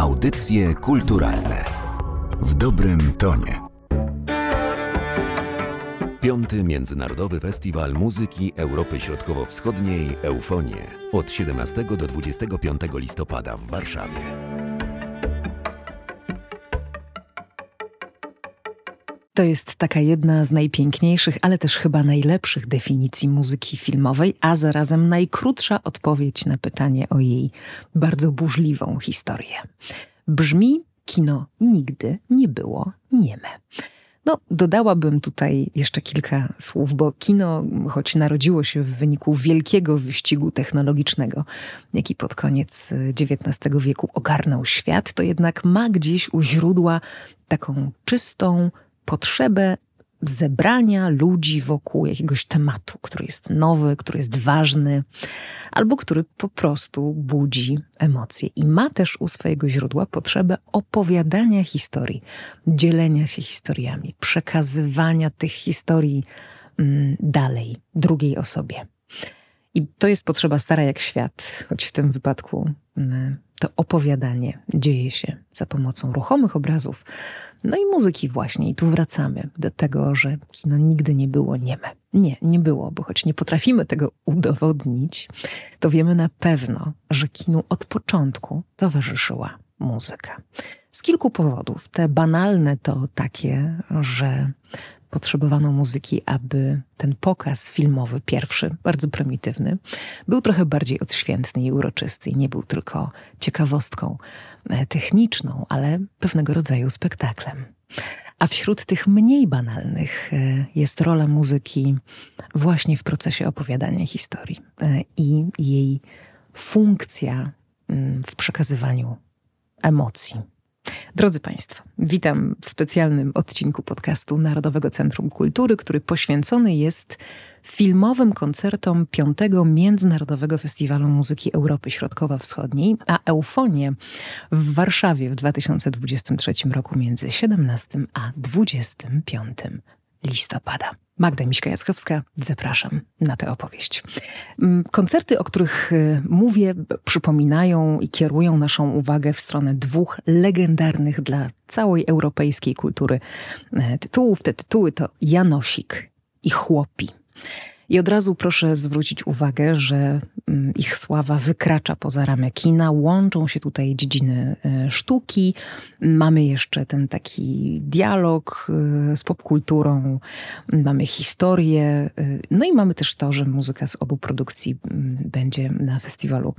Audycje kulturalne w dobrym tonie. Piąty Międzynarodowy Festiwal Muzyki Europy Środkowo-Wschodniej Eufonie od 17 do 25 listopada w Warszawie. To jest taka jedna z najpiękniejszych, ale też chyba najlepszych definicji muzyki filmowej, a zarazem najkrótsza odpowiedź na pytanie o jej bardzo burzliwą historię. Brzmi kino nigdy nie było nieme. No, dodałabym tutaj jeszcze kilka słów, bo kino, choć narodziło się w wyniku wielkiego wyścigu technologicznego, jaki pod koniec XIX wieku ogarnął świat, to jednak ma gdzieś u źródła taką czystą potrzebę zebrania ludzi wokół jakiegoś tematu, który jest nowy, który jest ważny, albo który po prostu budzi emocje. I ma też u swojego źródła potrzebę opowiadania historii, dzielenia się historiami, przekazywania tych historii mm, dalej, drugiej osobie. I to jest potrzeba stara jak świat, choć w tym wypadku mm, to opowiadanie dzieje się za pomocą ruchomych obrazów, no i muzyki właśnie. I tu wracamy do tego, że kino nigdy nie było nieme. Nie, nie było, bo choć nie potrafimy tego udowodnić, to wiemy na pewno, że kinu od początku towarzyszyła muzyka. Z kilku powodów. Te banalne to takie, że potrzebowano muzyki, aby ten pokaz filmowy, pierwszy, bardzo prymitywny, był trochę bardziej odświętny i uroczysty i nie był tylko ciekawostką e, techniczną, ale pewnego rodzaju spektaklem. A wśród tych mniej banalnych e, jest rola muzyki właśnie w procesie opowiadania historii e, i jej funkcja mm, w przekazywaniu emocji. Drodzy Państwo, witam w specjalnym odcinku podcastu Narodowego Centrum Kultury, który poświęcony jest filmowym koncertom piątego Międzynarodowego Festiwalu Muzyki Europy Środkowo-Wschodniej, a Eufonię w Warszawie w 2023 roku między 17 a 25 listopada. Magda Miśka-Jackowska, zapraszam na tę opowieść. Mm, koncerty, o których y, mówię, przypominają i kierują naszą uwagę w stronę dwóch legendarnych dla całej europejskiej kultury e, tytułów. Te tytuły to Janosik i Chłopi. I od razu proszę zwrócić uwagę, że mm, ich sława wykracza poza ramy kina, łączą się tutaj dziedziny e, sztuki. Mamy jeszcze ten taki dialog e, z popkulturą, mamy historię, e, no i mamy też to, że muzyka z obu produkcji mm, będzie na festiwalu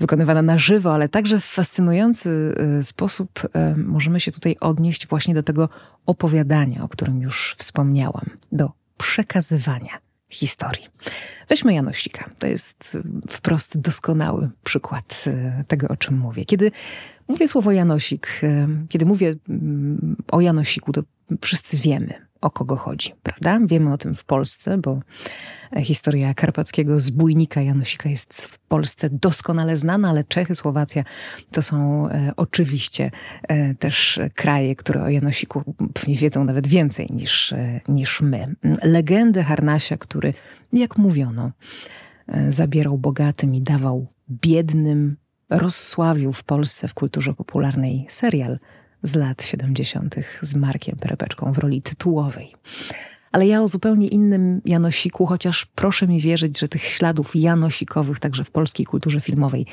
wykonywana na żywo, ale także w fascynujący sposób możemy się tutaj odnieść właśnie do tego opowiadania, o którym już wspomniałam, do przekazywania historii. Weźmy Janosika. To jest wprost doskonały przykład e, tego, o czym mówię. Kiedy mówię słowo Janosik, e, kiedy mówię mm, o Janosiku, to wszyscy wiemy, o kogo chodzi, prawda? Wiemy o tym w Polsce, bo historia karpackiego zbójnika Janosika jest w Polsce doskonale znana, ale Czechy, Słowacja to są e, oczywiście e, też kraje, które o Janosiku pewnie wiedzą nawet więcej niż, e, niż my. Legendę Harnasia, który, jak mówiono, e, zabierał bogatym i dawał biednym, rozsławił w Polsce w kulturze popularnej serial z lat 70. z Markiem Perepeczką w roli tytułowej. Ale ja o zupełnie innym Janosiku, chociaż proszę mi wierzyć, że tych śladów janosikowych także w polskiej kulturze filmowej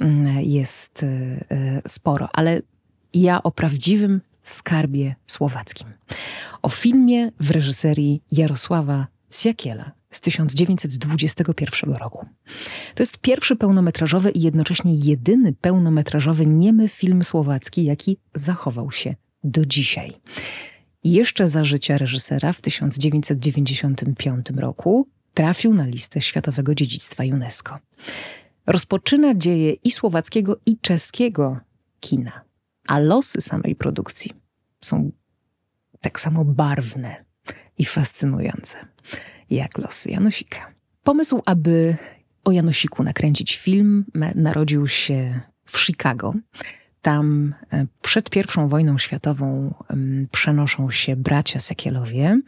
mm, jest e, e, sporo. Ale ja o prawdziwym skarbie słowackim. O filmie w reżyserii Jarosława Siakiela z 1921 roku. To jest pierwszy pełnometrażowy i jednocześnie jedyny pełnometrażowy niemy film słowacki, jaki zachował się do dzisiaj. Jeszcze za życia reżysera w 1995 roku trafił na listę Światowego Dziedzictwa UNESCO. Rozpoczyna dzieje i słowackiego, i czeskiego kina, a losy samej produkcji są tak samo barwne i fascynujące jak losy Janosika. Pomysł, aby o Janosiku nakręcić film, narodził się w Chicago. Tam e, przed I wojną światową przenoszą się bracia Sekielowie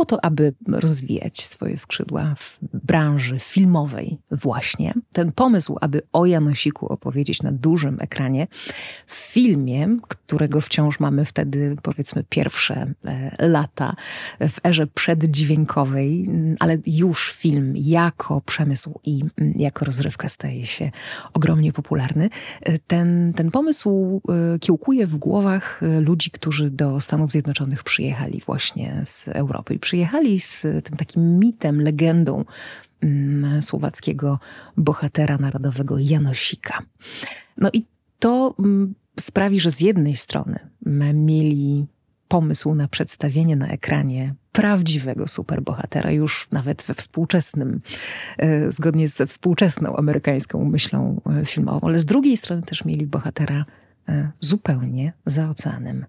po to, aby rozwijać swoje skrzydła w branży filmowej właśnie. Ten pomysł, aby o Janosiku opowiedzieć na dużym ekranie, w filmie, którego wciąż mamy wtedy, powiedzmy, pierwsze e, lata, w erze przeddźwiękowej, ale już film jako przemysł i mm, jako rozrywka staje się ogromnie popularny. E, ten, ten pomysł e, kiełkuje w głowach ludzi, którzy do Stanów Zjednoczonych przyjechali właśnie z Europy. Przyjechali z tym takim mitem, legendą mm, słowackiego bohatera narodowego Janosika. No i to mm, sprawi, że z jednej strony mieli pomysł na przedstawienie na ekranie prawdziwego superbohatera, już nawet we współczesnym, e, zgodnie ze współczesną amerykańską myślą e, filmową, ale z drugiej strony też mieli bohatera e, zupełnie za oceanem,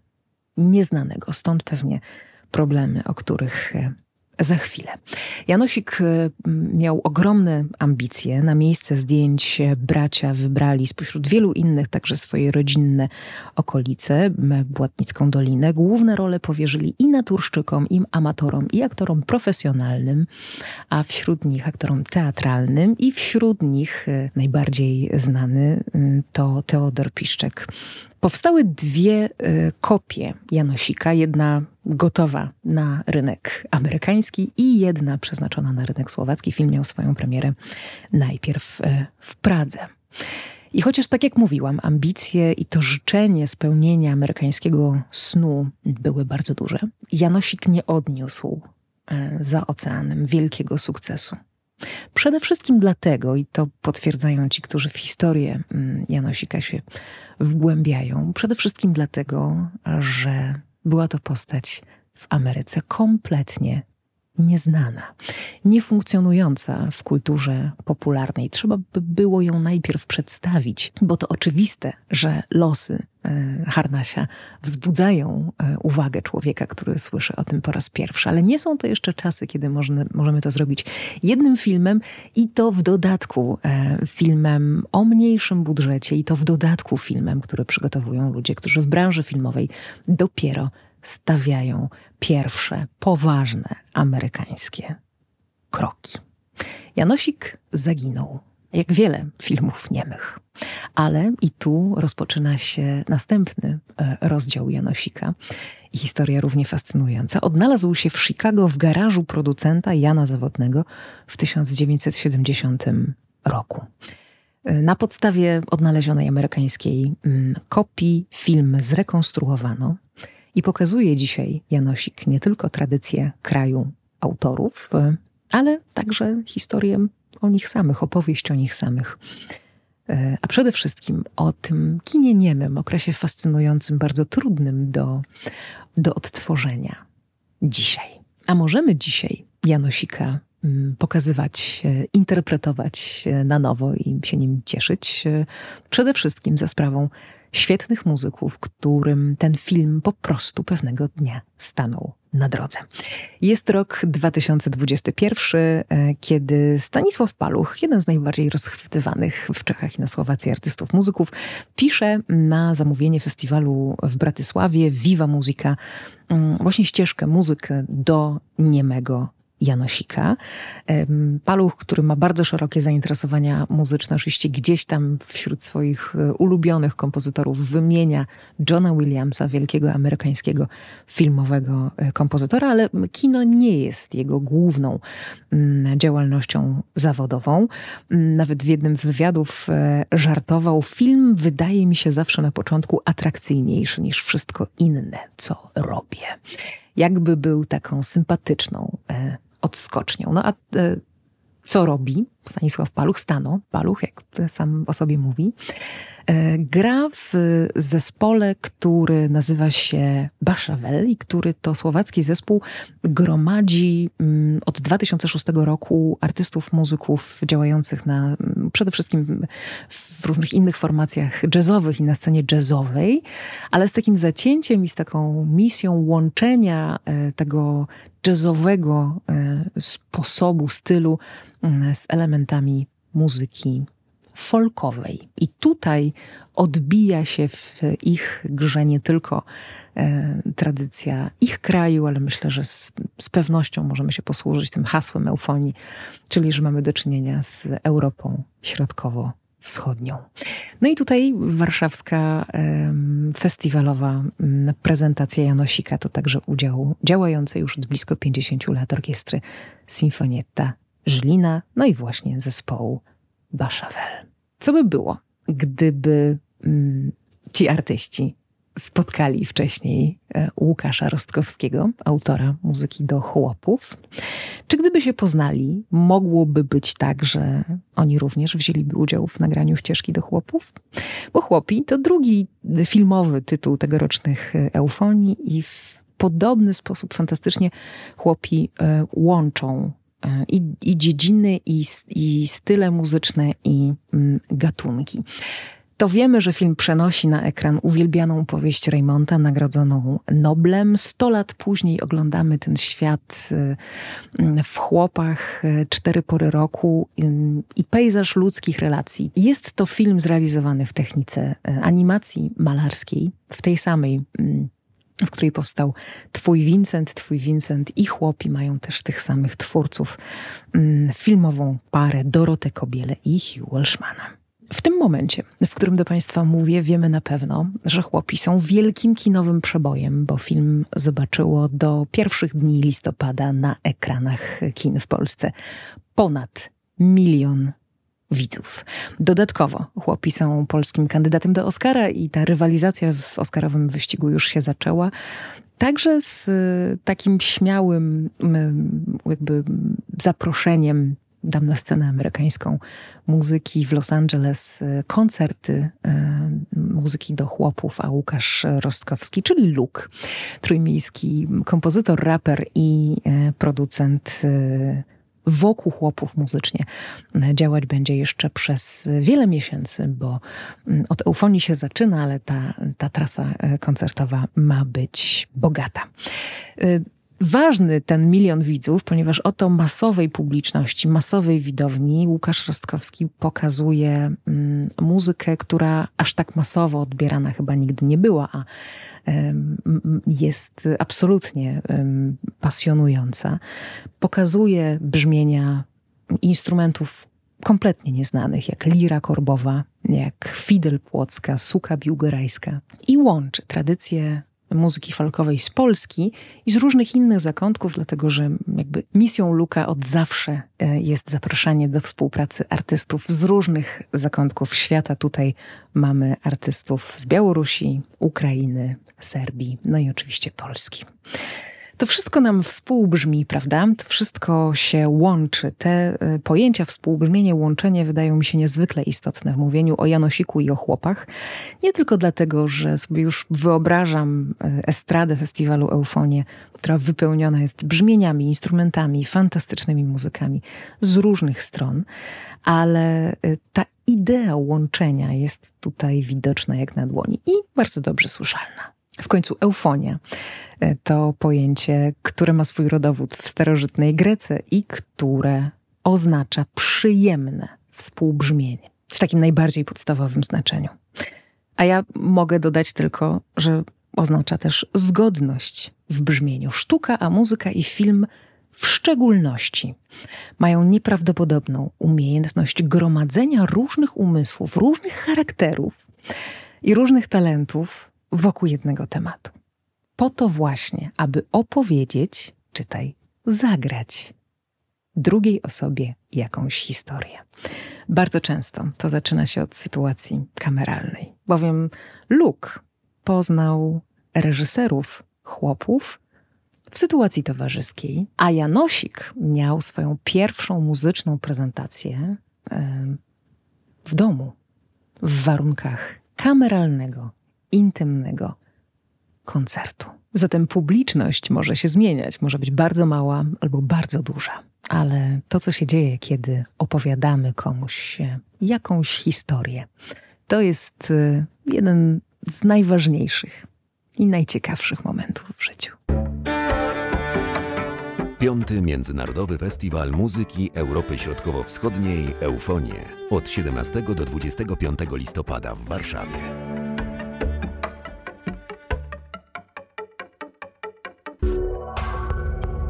nieznanego, stąd pewnie problemy, o których za chwilę. Janosik e, miał ogromne ambicje. Na miejsce zdjęć bracia wybrali spośród wielu innych także swoje rodzinne okolice, Błatnicką Dolinę. Główne role powierzyli i naturszczykom, i amatorom, i aktorom profesjonalnym, a wśród nich aktorom teatralnym i wśród nich e, najbardziej znany to Teodor Piszczek, Powstały dwie kopie Janosika, jedna gotowa na rynek amerykański i jedna przeznaczona na rynek słowacki. Film miał swoją premierę najpierw y, w Pradze. I chociaż, tak jak mówiłam, ambicje i to życzenie spełnienia amerykańskiego snu były bardzo duże, Janosik nie odniósł y, za oceanem wielkiego sukcesu. Przede wszystkim dlatego, i to potwierdzają ci, którzy w historię mm, Janosika się wgłębiają, przede wszystkim dlatego, że była to postać w Ameryce kompletnie nieznana, niefunkcjonująca w kulturze popularnej. Trzeba by było ją najpierw przedstawić, bo to oczywiste, że losy e, Harnasia wzbudzają e, uwagę człowieka, który słyszy o tym po raz pierwszy, ale nie są to jeszcze czasy, kiedy możemy, to zrobić jednym filmem i to w dodatku e, filmem o mniejszym budżecie i to w dodatku filmem, który przygotowują ludzie, którzy w branży filmowej dopiero stawiają pierwsze, poważne amerykańskie kroki. Janosik zaginął, jak wiele filmów niemych. Ale i tu rozpoczyna się następny e, rozdział Janosika. I historia równie fascynująca. Odnalazł się w Chicago w garażu producenta Jana Zawodnego w 1970 roku. E, na podstawie odnalezionej amerykańskiej mm, kopii film zrekonstruowano i pokazuje dzisiaj Janosik nie tylko tradycję kraju autorów, e, ale także historię o nich samych, opowieść o nich samych. E, a przede wszystkim o tym kinie niemym, okresie fascynującym, bardzo trudnym do, do odtworzenia dzisiaj. A możemy dzisiaj Janosika mm, pokazywać, interpretować na nowo i się nim cieszyć, e, przede wszystkim za sprawą świetnych muzyków, którym ten film po prostu pewnego dnia stanął na drodze. Jest rok 2021, e, kiedy Stanisław Paluch, jeden z najbardziej rozchwytywanych w Czechach i na Słowacji artystów muzyków, pisze na zamówienie festiwalu w Bratysławie Viva Muzyka mm, właśnie ścieżkę muzykę do niemego Janosika. Paluch, który ma bardzo szerokie zainteresowania muzyczne, oczywiście gdzieś tam wśród swoich e, ulubionych kompozytorów wymienia Johna Williamsa, wielkiego amerykańskiego filmowego e, kompozytora, ale kino nie jest jego główną mm, działalnością zawodową. Mm, nawet w jednym z wywiadów e, żartował, film wydaje mi się zawsze na początku atrakcyjniejszy niż wszystko inne, co robię. Jakby był taką sympatyczną odskocznią. No a e, co robi Stanisław Paluch? Stano Paluch, jak sam o sobie mówi. E, gra w zespole, który nazywa się Baszawel i który to słowacki zespół gromadzi mm, od 2006 roku artystów, muzyków działających na mm, przede wszystkim w różnych innych formacjach jazzowych i na scenie jazzowej, ale z takim zacięciem i z taką misją łączenia e, tego jazzowego e, sposobu, stylu z elementami muzyki folkowej. I tutaj odbija się w ich grze nie tylko e, tradycja ich kraju, ale myślę, że z, z pewnością możemy się posłużyć tym hasłem eufonii, czyli że mamy do czynienia z Europą Środkowo wschodnią. No i tutaj warszawska um, festiwalowa prezentacja Janosika to także udział działającej już od blisko 50 lat orkiestry Sinfonietta Żlina, no i właśnie zespołu Baszawel. Co by było, gdyby um, ci artyści spotkali wcześniej e, Łukasza Rostkowskiego, autora muzyki do chłopów. Czy gdyby się poznali, mogłoby być tak, że oni również wzięliby udział w nagraniu ścieżki do chłopów? Bo chłopi to drugi filmowy tytuł tegorocznych e, eufonii i w podobny sposób fantastycznie chłopi e, łączą i, i dziedziny, i, i style muzyczne, i mm, gatunki to wiemy, że film przenosi na ekran uwielbianą powieść Raymonta, nagrodzoną Noblem. Sto lat później oglądamy ten świat y, w chłopach, y, cztery pory roku y, i pejzaż ludzkich relacji. Jest to film zrealizowany w technice animacji malarskiej, w tej samej w której powstał Twój Vincent, Twój Vincent i chłopi mają też tych samych twórców, filmową parę Dorotę Kobiele i Hugh Welshmana. W tym momencie, w którym do Państwa mówię, wiemy na pewno, że chłopi są wielkim kinowym przebojem, bo film zobaczyło do pierwszych dni listopada na ekranach kin w Polsce ponad milion widzów. Dodatkowo chłopi są polskim kandydatem do Oscara i ta rywalizacja w oscarowym wyścigu już się zaczęła. Także z takim śmiałym jakby zaproszeniem dam na scenę amerykańską muzyki w Los Angeles, e, koncerty e, muzyki do chłopów, a Łukasz Rostkowski, czyli Luke, trójmiejski kompozytor, raper i producent wokół chłopów muzycznie działać będzie jeszcze przez wiele miesięcy, bo mm, od eufonii się zaczyna, ale ta, ta trasa koncertowa ma być bogata ważny ten milion widzów, ponieważ oto masowej publiczności, masowej widowni Łukasz Rostkowski pokazuje mm, muzykę, która aż tak masowo odbierana chyba nigdy nie była, a jest absolutnie pasjonująca. Pokazuje brzmienia instrumentów kompletnie nieznanych, jak lira korbowa, jak fidel płocka, suka biłgorajska i łączy tradycję muzyki folkowej z Polski i z różnych innych zakątków, dlatego że jakby misją Luka od zawsze e, jest zapraszanie do współpracy artystów z różnych zakątków świata. Tutaj mamy artystów z Białorusi, Ukrainy, Serbii, no i oczywiście Polski. To wszystko nam współbrzmi, prawda? To wszystko się łączy. Te y, pojęcia współbrzmienie, łączenie wydają mi się niezwykle istotne w mówieniu o Janosiku i o chłopach. Nie tylko dlatego, że sobie już wyobrażam y, estradę festiwalu Eufonie, która wypełniona jest brzmieniami, instrumentami, fantastycznymi muzykami z różnych stron, ale y, ta idea łączenia jest tutaj widoczna jak na dłoni i bardzo dobrze słyszalna. W końcu eufonia e, to pojęcie, które ma swój rodowód w starożytnej Grece i które oznacza przyjemne współbrzmienie w takim najbardziej podstawowym znaczeniu. A ja mogę dodać tylko, że oznacza też zgodność w brzmieniu. Sztuka, a muzyka i film w szczególności mają nieprawdopodobną umiejętność gromadzenia różnych umysłów, różnych charakterów i różnych talentów wokół jednego tematu. Po to właśnie, aby opowiedzieć, czytaj, zagrać drugiej osobie jakąś historię. Bardzo często to zaczyna się od sytuacji kameralnej, bowiem Luke poznał reżyserów chłopów w sytuacji towarzyskiej, a Janosik miał swoją pierwszą muzyczną prezentację w domu, w warunkach kameralnego intymnego koncertu. Zatem publiczność może się zmieniać, może być bardzo mała albo bardzo duża, ale to, co się dzieje, kiedy opowiadamy komuś jakąś historię, to jest y, jeden z najważniejszych i najciekawszych momentów w życiu. Piąty Międzynarodowy Festiwal Muzyki Europy Środkowo-Wschodniej Eufonie od 17 do 25 listopada w Warszawie.